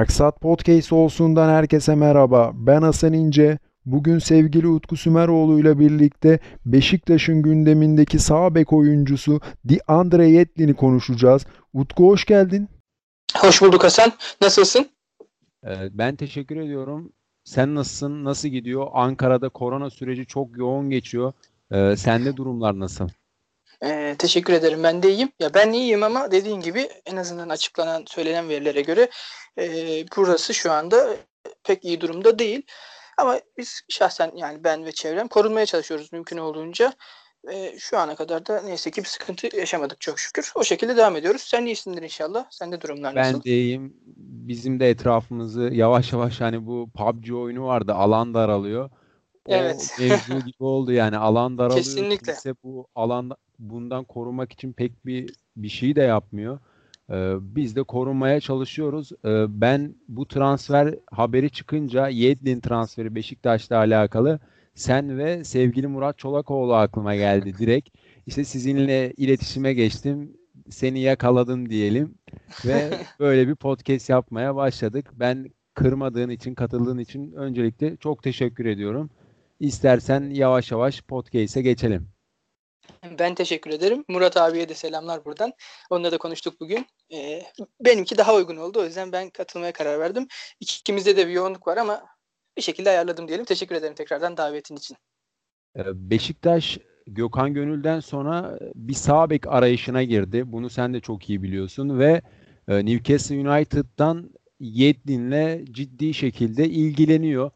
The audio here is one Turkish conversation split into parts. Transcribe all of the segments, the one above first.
Marksat Podcast olsundan herkese merhaba. Ben Hasan İnce. Bugün sevgili Utku Sümeroğlu ile birlikte Beşiktaş'ın gündemindeki sağ bek oyuncusu Andre Yetlin'i konuşacağız. Utku hoş geldin. Hoş bulduk Hasan. Nasılsın? Ee, ben teşekkür ediyorum. Sen nasılsın? Nasıl gidiyor? Ankara'da korona süreci çok yoğun geçiyor. Ee, sende durumlar nasıl? Ee, teşekkür ederim. Ben de iyiyim. Ya ben iyiyim ama dediğin gibi en azından açıklanan, söylenen verilere göre e, burası şu anda pek iyi durumda değil. Ama biz şahsen yani ben ve çevrem korunmaya çalışıyoruz mümkün olduğunca. E, şu ana kadar da neyse ki bir sıkıntı yaşamadık çok şükür. O şekilde devam ediyoruz. Sen iyisindir inşallah. Sende durumlar ben nasıl? Ben de iyiyim. Bizim de etrafımızı yavaş yavaş hani bu PUBG oyunu vardı. Alan daralıyor. O evet. mevzu gibi oldu yani alan daralıyor. Kesinlikle. Kimse bu alan bundan korumak için pek bir bir şey de yapmıyor. Ee, biz de korunmaya çalışıyoruz. Ee, ben bu transfer haberi çıkınca Yedlin transferi Beşiktaş'la alakalı sen ve sevgili Murat Çolakoğlu aklıma geldi direkt. İşte sizinle iletişime geçtim. Seni yakaladım diyelim ve böyle bir podcast yapmaya başladık. Ben kırmadığın için, katıldığın için öncelikle çok teşekkür ediyorum. İstersen yavaş yavaş podcast'e geçelim. Ben teşekkür ederim. Murat abiye de selamlar buradan. Onunla da konuştuk bugün. Ee, benimki daha uygun oldu. O yüzden ben katılmaya karar verdim. İkimizde de bir yoğunluk var ama bir şekilde ayarladım diyelim. Teşekkür ederim tekrardan davetin için. Ee, Beşiktaş Gökhan Gönül'den sonra bir sağ bek arayışına girdi. Bunu sen de çok iyi biliyorsun ve e, Newcastle United'dan Yedlin'le ciddi şekilde ilgileniyor.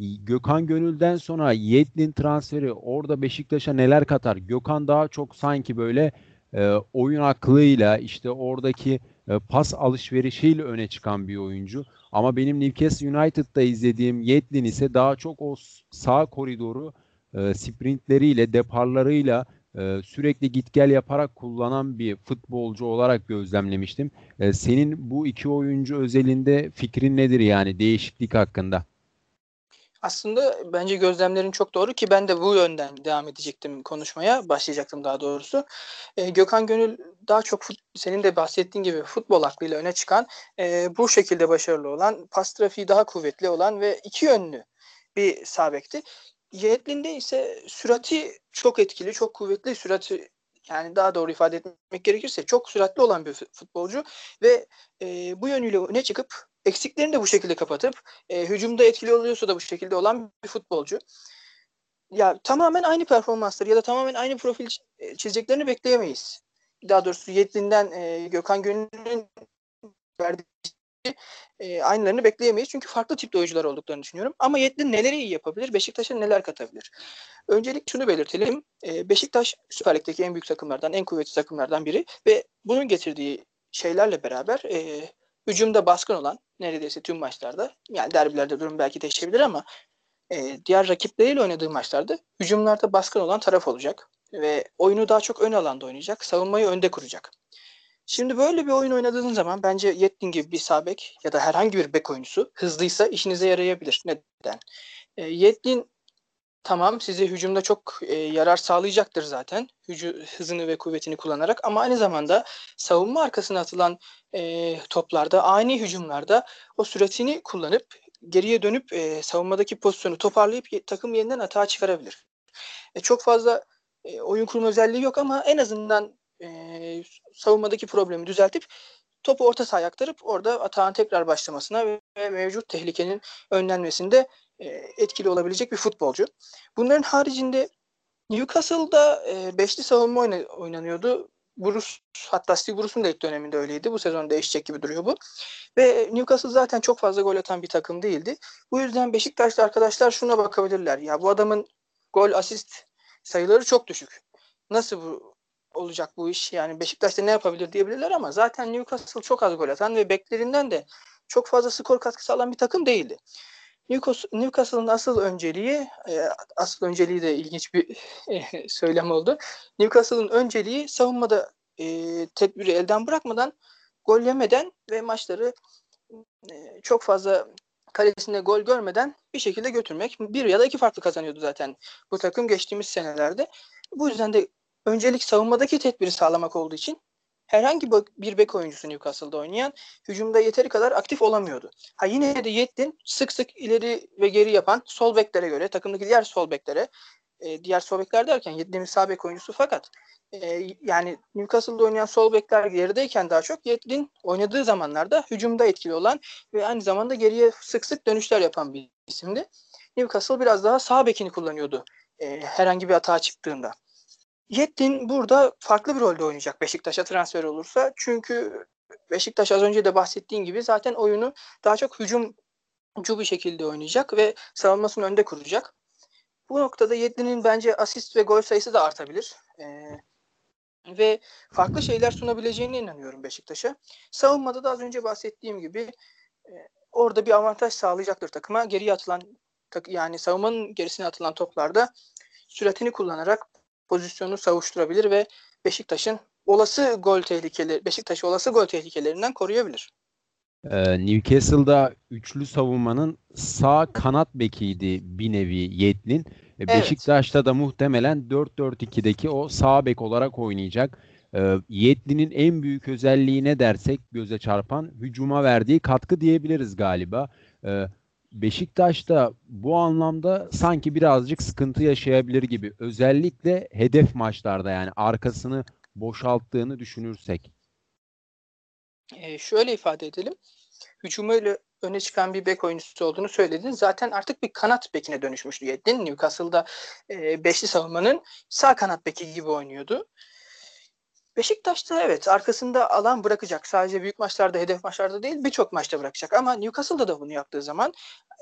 Gökhan Gönül'den sonra Yedlin transferi orada Beşiktaş'a neler katar? Gökhan daha çok sanki böyle e, oyun aklıyla işte oradaki e, pas alışverişiyle öne çıkan bir oyuncu. Ama benim Newcastle United'da izlediğim Yedlin ise daha çok o sağ koridoru e, sprintleriyle, deparlarıyla e, sürekli git gel yaparak kullanan bir futbolcu olarak gözlemlemiştim. E, senin bu iki oyuncu özelinde fikrin nedir yani değişiklik hakkında? Aslında bence gözlemlerin çok doğru ki ben de bu yönden devam edecektim konuşmaya. Başlayacaktım daha doğrusu. E, Gökhan Gönül daha çok senin de bahsettiğin gibi futbol aklıyla öne çıkan, e, bu şekilde başarılı olan, pas trafiği daha kuvvetli olan ve iki yönlü bir sabekti. Yetlin'de ise sürati çok etkili, çok kuvvetli sürati yani daha doğru ifade etmek gerekirse çok süratli olan bir futbolcu ve e, bu yönüyle öne çıkıp eksiklerini de bu şekilde kapatıp e, hücumda etkili oluyorsa da bu şekilde olan bir futbolcu. Ya tamamen aynı performansları ya da tamamen aynı profil e, çizeceklerini bekleyemeyiz. Daha doğrusu Yetlin'den e, Gökhan Gönül'ün verdiği e, aynılarını bekleyemeyiz. Çünkü farklı tipte oyuncular olduklarını düşünüyorum. Ama Yetlin neleri iyi yapabilir? Beşiktaş'a neler katabilir? Öncelik şunu belirtelim. E, Beşiktaş Süper Lig'deki en büyük takımlardan, en kuvvetli takımlardan biri ve bunun getirdiği şeylerle beraber e, hücumda baskın olan neredeyse tüm maçlarda yani derbilerde durum belki değişebilir ama e, diğer rakipleriyle oynadığı maçlarda hücumlarda baskın olan taraf olacak ve oyunu daha çok ön alanda oynayacak, savunmayı önde kuracak. Şimdi böyle bir oyun oynadığınız zaman bence Yettin gibi bir sabek ya da herhangi bir bek oyuncusu hızlıysa işinize yarayabilir. Neden? E, Yettin tamam size hücumda çok e, yarar sağlayacaktır zaten. Hücu, hızını ve kuvvetini kullanarak ama aynı zamanda savunma arkasına atılan e, toplarda, ani hücumlarda o süratini kullanıp geriye dönüp e, savunmadaki pozisyonu toparlayıp takım yeniden atağa çıkarabilir. E, çok fazla e, oyun kurma özelliği yok ama en azından e, savunmadaki problemi düzeltip topu orta sahaya aktarıp orada atağın tekrar başlamasına ve mevcut tehlikenin önlenmesinde e, etkili olabilecek bir futbolcu. Bunların haricinde Newcastle'da e, beşli savunma oyna, oynanıyordu. Bruce hatta Steve Bruce'un da ilk döneminde öyleydi. Bu sezon değişecek gibi duruyor bu. Ve Newcastle zaten çok fazla gol atan bir takım değildi. Bu yüzden Beşiktaşlı arkadaşlar şuna bakabilirler. Ya bu adamın gol asist sayıları çok düşük. Nasıl bu olacak bu iş? Yani Beşiktaş'ta ne yapabilir diyebilirler ama zaten Newcastle çok az gol atan ve beklerinden de çok fazla skor katkısı alan bir takım değildi. Newcastle'ın asıl önceliği, e, asıl önceliği de ilginç bir e, söylem oldu. Newcastle'ın önceliği savunmada e, tedbiri elden bırakmadan, gol yemeden ve maçları e, çok fazla kalesinde gol görmeden bir şekilde götürmek. Bir ya da iki farklı kazanıyordu zaten bu takım geçtiğimiz senelerde. Bu yüzden de öncelik savunmadaki tedbiri sağlamak olduğu için herhangi bir bek oyuncusu Newcastle'da oynayan hücumda yeteri kadar aktif olamıyordu. Ha yine de Yedlin sık sık ileri ve geri yapan sol beklere göre takımdaki diğer sol beklere e, diğer sol bekler derken Yedlin'in sağ bek oyuncusu fakat e, yani Newcastle'da oynayan sol bekler gerideyken daha çok Yedlin oynadığı zamanlarda hücumda etkili olan ve aynı zamanda geriye sık sık dönüşler yapan bir isimdi. Newcastle biraz daha sağ bekini kullanıyordu e, herhangi bir hata çıktığında. Yettin burada farklı bir rolde oynayacak Beşiktaş'a transfer olursa. Çünkü Beşiktaş az önce de bahsettiğim gibi zaten oyunu daha çok hücumcu bir şekilde oynayacak ve savunmasını önde kuracak. Bu noktada Yedlin'in bence asist ve gol sayısı da artabilir. Ee, ve farklı şeyler sunabileceğine inanıyorum Beşiktaş'a. Savunmada da az önce bahsettiğim gibi e, orada bir avantaj sağlayacaktır takıma. Geriye atılan yani savunmanın gerisine atılan toplarda süratini kullanarak pozisyonu savuşturabilir ve Beşiktaş'ın olası gol tehlikeleri Beşiktaş'ı olası gol tehlikelerinden koruyabilir. Ee, Newcastle'da üçlü savunmanın sağ kanat bekiydi bir nevi Yetlin. Ee, evet. Beşiktaş'ta da muhtemelen 4-4-2'deki o sağ bek olarak oynayacak. Ee, Yetlin'in en büyük özelliği ne dersek göze çarpan hücuma verdiği katkı diyebiliriz galiba. Ee, Beşiktaş da bu anlamda sanki birazcık sıkıntı yaşayabilir gibi. Özellikle hedef maçlarda yani arkasını boşalttığını düşünürsek. E, şöyle ifade edelim. Hücumuyla öne çıkan bir bek oyuncusu olduğunu söyledin. Zaten artık bir kanat bekine dönüşmüştü Yedlin. Newcastle'da e, beşli savunmanın sağ kanat beki gibi oynuyordu. Beşiktaş'ta evet arkasında alan bırakacak. Sadece büyük maçlarda, hedef maçlarda değil birçok maçta bırakacak. Ama Newcastle'da da bunu yaptığı zaman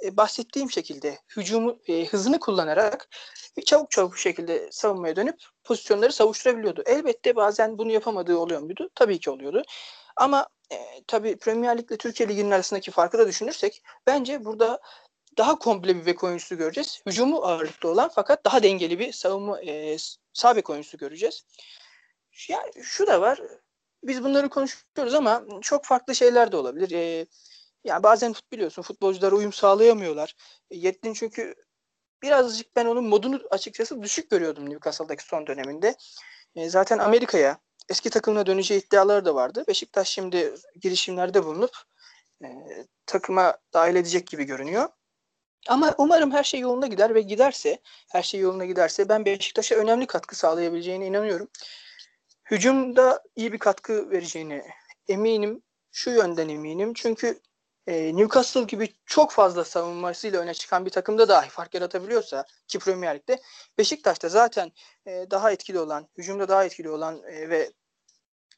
e, bahsettiğim şekilde hücumu e, hızını kullanarak çabuk çabuk şekilde savunmaya dönüp pozisyonları savuşturabiliyordu. Elbette bazen bunu yapamadığı oluyor muydu? Tabii ki oluyordu. Ama e, tabii Premier Lig ile Türkiye Ligi'nin arasındaki farkı da düşünürsek bence burada daha komple bir bek oyuncusu göreceğiz. Hücumu ağırlıklı olan fakat daha dengeli bir savunma e, sağ bek oyuncusu göreceğiz. Ya şu da var. Biz bunları konuşuyoruz ama çok farklı şeyler de olabilir. Ee, yani bazen biliyorsun futbolcular uyum sağlayamıyorlar. E, Yettin çünkü birazcık ben onun modunu açıkçası düşük görüyordum Newcastle'daki son döneminde. E, zaten Amerika'ya eski takımına döneceği iddiaları da vardı. Beşiktaş şimdi girişimlerde bulunup e, takıma dahil edecek gibi görünüyor. Ama umarım her şey yolunda gider ve giderse, her şey yoluna giderse ben Beşiktaş'a önemli katkı sağlayabileceğine inanıyorum hücumda iyi bir katkı vereceğini eminim. Şu yönden eminim. Çünkü e, Newcastle gibi çok fazla savunmasıyla öne çıkan bir takımda dahi fark yaratabiliyorsa ki Premier Lig'de Beşiktaş'ta zaten e, daha etkili olan, hücumda daha etkili olan e, ve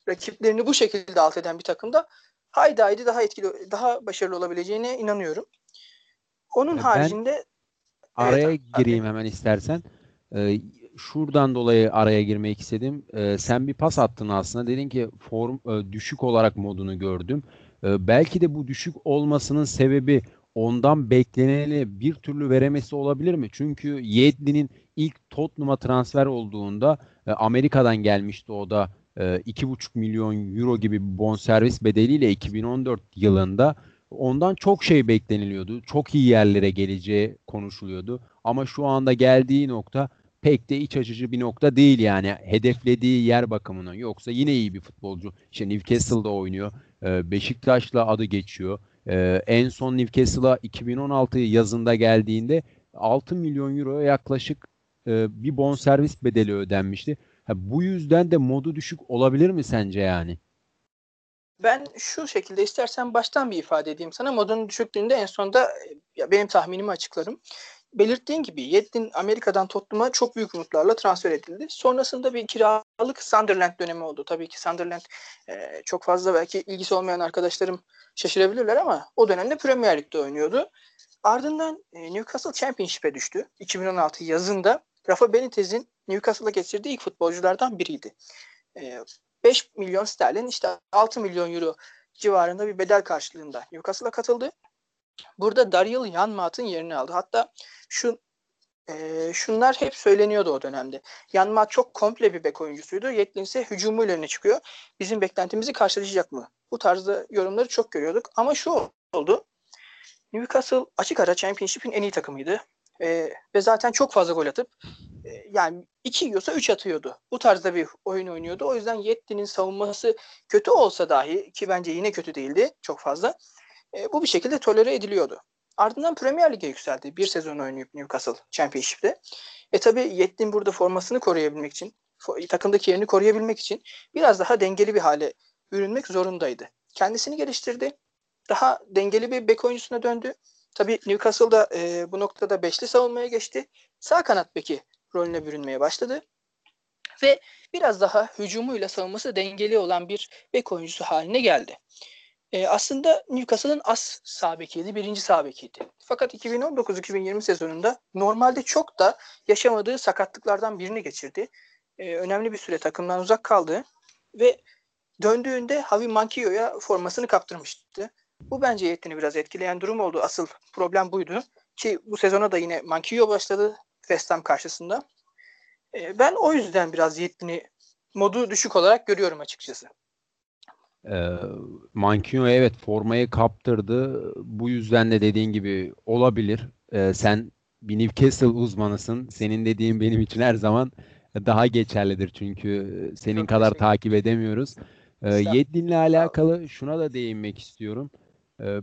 rakiplerini bu şekilde alt eden bir takımda haydi haydi daha etkili, daha başarılı olabileceğine inanıyorum. Onun ben haricinde araya evet, gireyim abi. hemen istersen. Ee, şuradan dolayı araya girmek istedim. Ee, sen bir pas attın aslında. Dedin ki form e, düşük olarak modunu gördüm. E, belki de bu düşük olmasının sebebi ondan bekleneni bir türlü veremesi olabilir mi? Çünkü Yedlin'in ilk Tottenham'a transfer olduğunda e, Amerika'dan gelmişti o da e, 2,5 milyon euro gibi bir bonservis bedeliyle 2014 yılında ondan çok şey bekleniliyordu. Çok iyi yerlere geleceği konuşuluyordu. Ama şu anda geldiği nokta pek de iç açıcı bir nokta değil yani hedeflediği yer bakımından. Yoksa yine iyi bir futbolcu. İşte Newcastle'da oynuyor. Ee, Beşiktaş'la adı geçiyor. Ee, en son Newcastle'a 2016 yazında geldiğinde 6 milyon euroya yaklaşık e, bir bonservis bedeli ödenmişti. Bu yüzden de modu düşük olabilir mi sence yani? Ben şu şekilde istersen baştan bir ifade edeyim sana. Modun düşüklüğünde en sonda ya benim tahminimi açıklarım belirttiğin gibi Yedlin Amerika'dan Tottenham'a çok büyük umutlarla transfer edildi. Sonrasında bir kiralık Sunderland dönemi oldu. Tabii ki Sunderland e, çok fazla belki ilgisi olmayan arkadaşlarım şaşırabilirler ama o dönemde Premier Lig'de oynuyordu. Ardından e, Newcastle Championship'e düştü. 2016 yazında Rafa Benitez'in Newcastle'a getirdiği ilk futbolculardan biriydi. E, 5 milyon sterlin işte 6 milyon euro civarında bir bedel karşılığında Newcastle'a katıldı. Burada Daryl Yanmat'ın yerini aldı. Hatta şu e, şunlar hep söyleniyordu o dönemde. Yanmat çok komple bir bek oyuncusuydu. Yetlin ise hücumu ilerine çıkıyor. Bizim beklentimizi karşılayacak mı? Bu tarzda yorumları çok görüyorduk. Ama şu oldu. Newcastle açık ara Championship'in en iyi takımıydı. E, ve zaten çok fazla gol atıp e, yani 2 yiyorsa 3 atıyordu. Bu tarzda bir oyun oynuyordu. O yüzden Yetti'nin savunması kötü olsa dahi ki bence yine kötü değildi çok fazla. E, bu bir şekilde tolere ediliyordu. Ardından Premier Lig'e yükseldi. Bir sezon oynayıp Newcastle Championship'te. E tabi Yettin burada formasını koruyabilmek için, takımdaki yerini koruyabilmek için biraz daha dengeli bir hale bürünmek zorundaydı. Kendisini geliştirdi. Daha dengeli bir bek oyuncusuna döndü. Tabi Newcastle'da e, bu noktada beşli savunmaya geçti. Sağ kanat beki rolüne bürünmeye başladı. Ve biraz daha hücumuyla savunması dengeli olan bir bek oyuncusu haline geldi. E, aslında Newcastle'ın as sağ bekiydi, birinci sağ bekiydi. Fakat 2019-2020 sezonunda normalde çok da yaşamadığı sakatlıklardan birini geçirdi. E, önemli bir süre takımdan uzak kaldı ve döndüğünde Javi Mankio'ya formasını kaptırmıştı. Bu bence Yettin'i biraz etkileyen durum oldu. Asıl problem buydu. Ki bu sezona da yine Mankio başladı West Ham karşısında. E, ben o yüzden biraz Yettin'i modu düşük olarak görüyorum açıkçası. E, Mankino evet formayı kaptırdı. Bu yüzden de dediğin gibi olabilir. E, sen bir Newcastle uzmanısın. Senin dediğin benim için her zaman daha geçerlidir. Çünkü senin Çok kadar takip edemiyoruz. E, Yedlin'le alakalı şuna da değinmek istiyorum. E,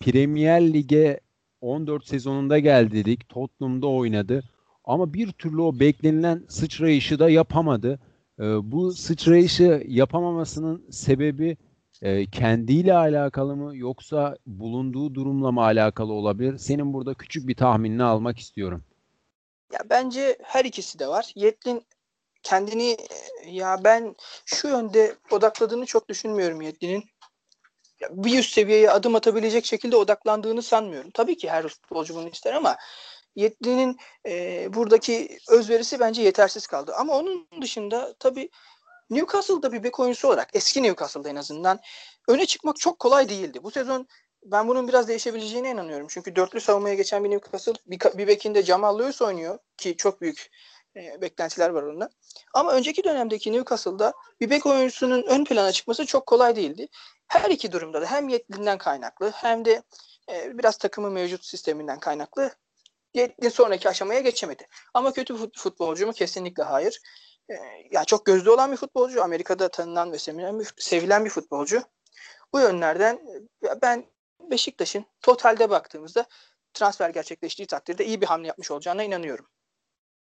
Premier Lig'e 14 sezonunda geldi dedik. Tottenham'da oynadı. Ama bir türlü o beklenilen sıçrayışı da yapamadı. E, bu sıçrayışı yapamamasının sebebi e, kendiyle alakalı mı yoksa bulunduğu durumla mı alakalı olabilir? Senin burada küçük bir tahminini almak istiyorum. Ya bence her ikisi de var. Yetlin kendini ya ben şu yönde odakladığını çok düşünmüyorum Yetlin'in. Bir üst seviyeye adım atabilecek şekilde odaklandığını sanmıyorum. Tabii ki her futbolcu bunu ister ama Yetli'nin e, buradaki özverisi bence yetersiz kaldı. Ama onun dışında tabii Newcastle'da bir bek oyuncusu olarak eski Newcastle'da en azından öne çıkmak çok kolay değildi. Bu sezon ben bunun biraz değişebileceğine inanıyorum. Çünkü dörtlü savunmaya geçen bir Newcastle bir, bir bekinde Jamal Lewis oynuyor ki çok büyük e, beklentiler var onda. Ama önceki dönemdeki Newcastle'da bir bek oyuncusunun ön plana çıkması çok kolay değildi. Her iki durumda da hem yetkinden kaynaklı hem de e, biraz takımın mevcut sisteminden kaynaklı Yetkin sonraki aşamaya geçemedi. Ama kötü futbolcu mu? Kesinlikle hayır. Ee, ya çok gözde olan bir futbolcu. Amerika'da tanınan ve sevilen bir, sevilen bir futbolcu. Bu yönlerden ben Beşiktaş'ın totalde baktığımızda transfer gerçekleştiği takdirde iyi bir hamle yapmış olacağına inanıyorum.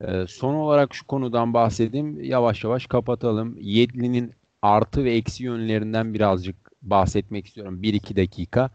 Ee, son olarak şu konudan bahsedeyim. Yavaş yavaş kapatalım. Yedlin'in artı ve eksi yönlerinden birazcık bahsetmek istiyorum. 1-2 dakika.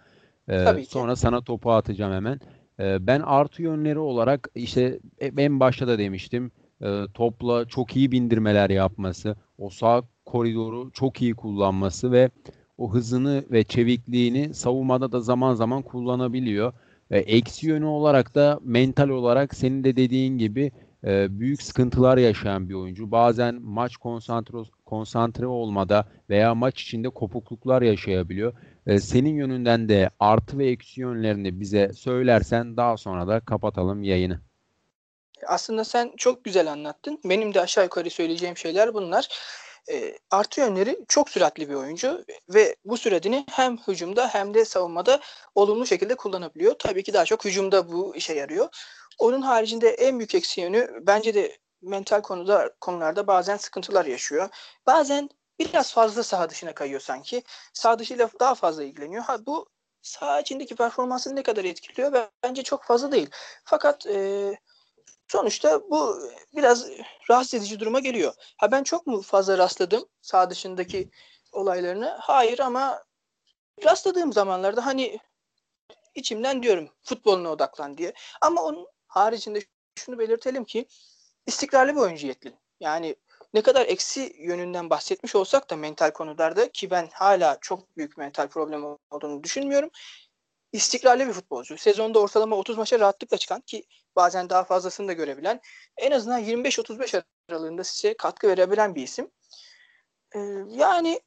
Ee, Tabii ki. Sonra sana topu atacağım hemen. Ee, ben artı yönleri olarak işte e, en başta da demiştim e, topla çok iyi bindirmeler yapması, o sağ koridoru çok iyi kullanması ve o hızını ve çevikliğini savunmada da zaman zaman kullanabiliyor. E, eksi yönü olarak da mental olarak senin de dediğin gibi e, büyük sıkıntılar yaşayan bir oyuncu. Bazen maç konsantre, konsantre olmada veya maç içinde kopukluklar yaşayabiliyor. E, senin yönünden de artı ve eksi yönlerini bize söylersen daha sonra da kapatalım yayını. Aslında sen çok güzel anlattın. Benim de aşağı yukarı söyleyeceğim şeyler bunlar. E, artı yönleri çok süratli bir oyuncu ve bu süratini hem hücumda hem de savunmada olumlu şekilde kullanabiliyor. Tabii ki daha çok hücumda bu işe yarıyor. Onun haricinde en büyük eksi yönü bence de mental konuda konularda bazen sıkıntılar yaşıyor. Bazen biraz fazla saha dışına kayıyor sanki. Sağ dışıyla daha fazla ilgileniyor. Ha bu saha içindeki performansını ne kadar etkiliyor? Bence çok fazla değil. Fakat e, sonuçta bu biraz rahatsız edici duruma geliyor. Ha ben çok mu fazla rastladım sağ dışındaki olaylarını? Hayır ama rastladığım zamanlarda hani içimden diyorum futboluna odaklan diye. Ama onun haricinde şunu belirtelim ki istikrarlı bir oyuncu Yetlin. Yani ne kadar eksi yönünden bahsetmiş olsak da mental konularda ki ben hala çok büyük mental problem olduğunu düşünmüyorum. İstikrarlı bir futbolcu. Sezonda ortalama 30 maça rahatlıkla çıkan ki bazen daha fazlasını da görebilen en azından 25-35 aralığında size katkı verebilen bir isim. Ee, yani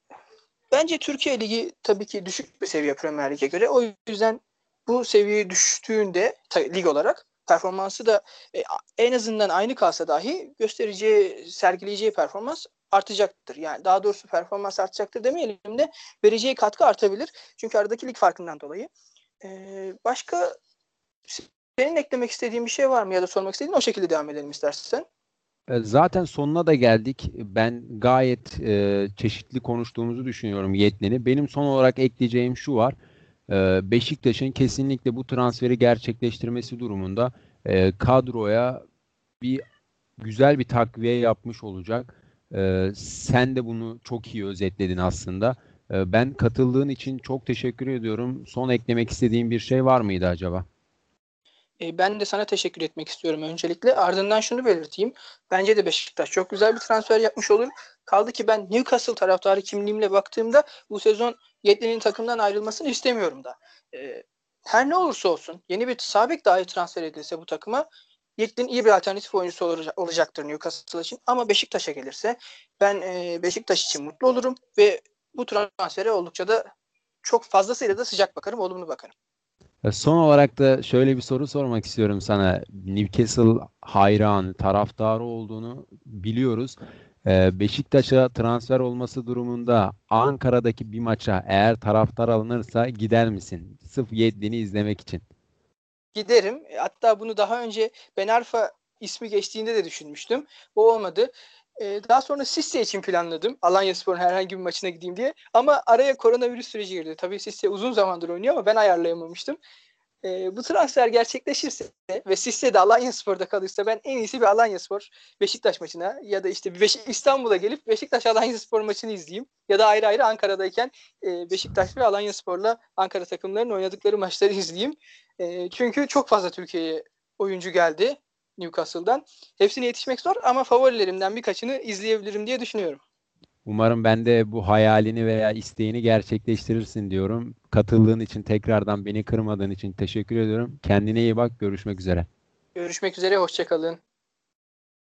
bence Türkiye Ligi tabii ki düşük bir seviye Premier Lig'e göre. O yüzden bu seviyeye düştüğünde lig olarak performansı da e, en azından aynı kalsa dahi göstereceği, sergileyeceği performans artacaktır. Yani daha doğrusu performans artacaktır demeyelim de vereceği katkı artabilir. Çünkü aradaki lig farkından dolayı. Ee, başka senin eklemek istediğin bir şey var mı ya da sormak istediğin o şekilde devam edelim istersen. E, Zaten sonuna da geldik. Ben gayet e, çeşitli konuştuğumuzu düşünüyorum Yetlin'i. Benim son olarak ekleyeceğim şu var. E, Beşiktaş'ın kesinlikle bu transferi gerçekleştirmesi durumunda e, kadroya bir güzel bir takviye yapmış olacak. E, sen de bunu çok iyi özetledin aslında. E, ben katıldığın için çok teşekkür ediyorum. Son eklemek istediğin bir şey var mıydı acaba? Ben de sana teşekkür etmek istiyorum öncelikle. Ardından şunu belirteyim. Bence de Beşiktaş çok güzel bir transfer yapmış olur. Kaldı ki ben Newcastle taraftarı kimliğimle baktığımda bu sezon Yedlin'in takımdan ayrılmasını istemiyorum da. E, her ne olursa olsun yeni bir sabek dahi transfer edilse bu takıma Yedlin iyi bir alternatif oyuncusu olacak- olacaktır Newcastle için. Ama Beşiktaş'a gelirse ben e, Beşiktaş için mutlu olurum ve bu transfere oldukça da çok fazlasıyla da sıcak bakarım, olumlu bakarım. E, Son olarak da şöyle bir soru sormak istiyorum sana. Newcastle hayranı, taraftarı olduğunu biliyoruz. E, Beşiktaş'a transfer olması durumunda Ankara'daki bir maça eğer taraftar alınırsa gider misin? Sırf Yedlin'i izlemek için. giderim. Hatta bunu daha önce Ben Arfa ismi geçtiğinde de düşünmüştüm. Bu olmadı. E, daha sonra Sisse için planladım. Alanyaspor'un herhangi bir maçına gideyim diye. Ama araya koronavirüs süreci girdi. Tabii Sisse uzun zamandır oynuyor ama ben ayarlayamamıştım. E, bu transfer gerçekleşirse ve Sisse de Alanyaspor'da kalırsa ben en iyisi bir Alanyaspor Beşiktaş maçına ya da işte Beşik- İstanbul'a gelip Beşiktaş Alanyaspor maçını izleyeyim. Ya da ayrı ayrı Ankara'dayken e, Beşiktaş ve Alanyaspor'la Ankara takımlarının oynadıkları maçları izleyeyim. E, çünkü çok fazla Türkiye'ye oyuncu geldi Newcastle'dan. Hepsine yetişmek zor ama favorilerimden birkaçını izleyebilirim diye düşünüyorum. Umarım ben de bu hayalini veya isteğini gerçekleştirirsin diyorum. Katıldığın için tekrardan beni kırmadığın için teşekkür ediyorum. Kendine iyi bak. Görüşmek üzere. Görüşmek üzere, hoşçakalın.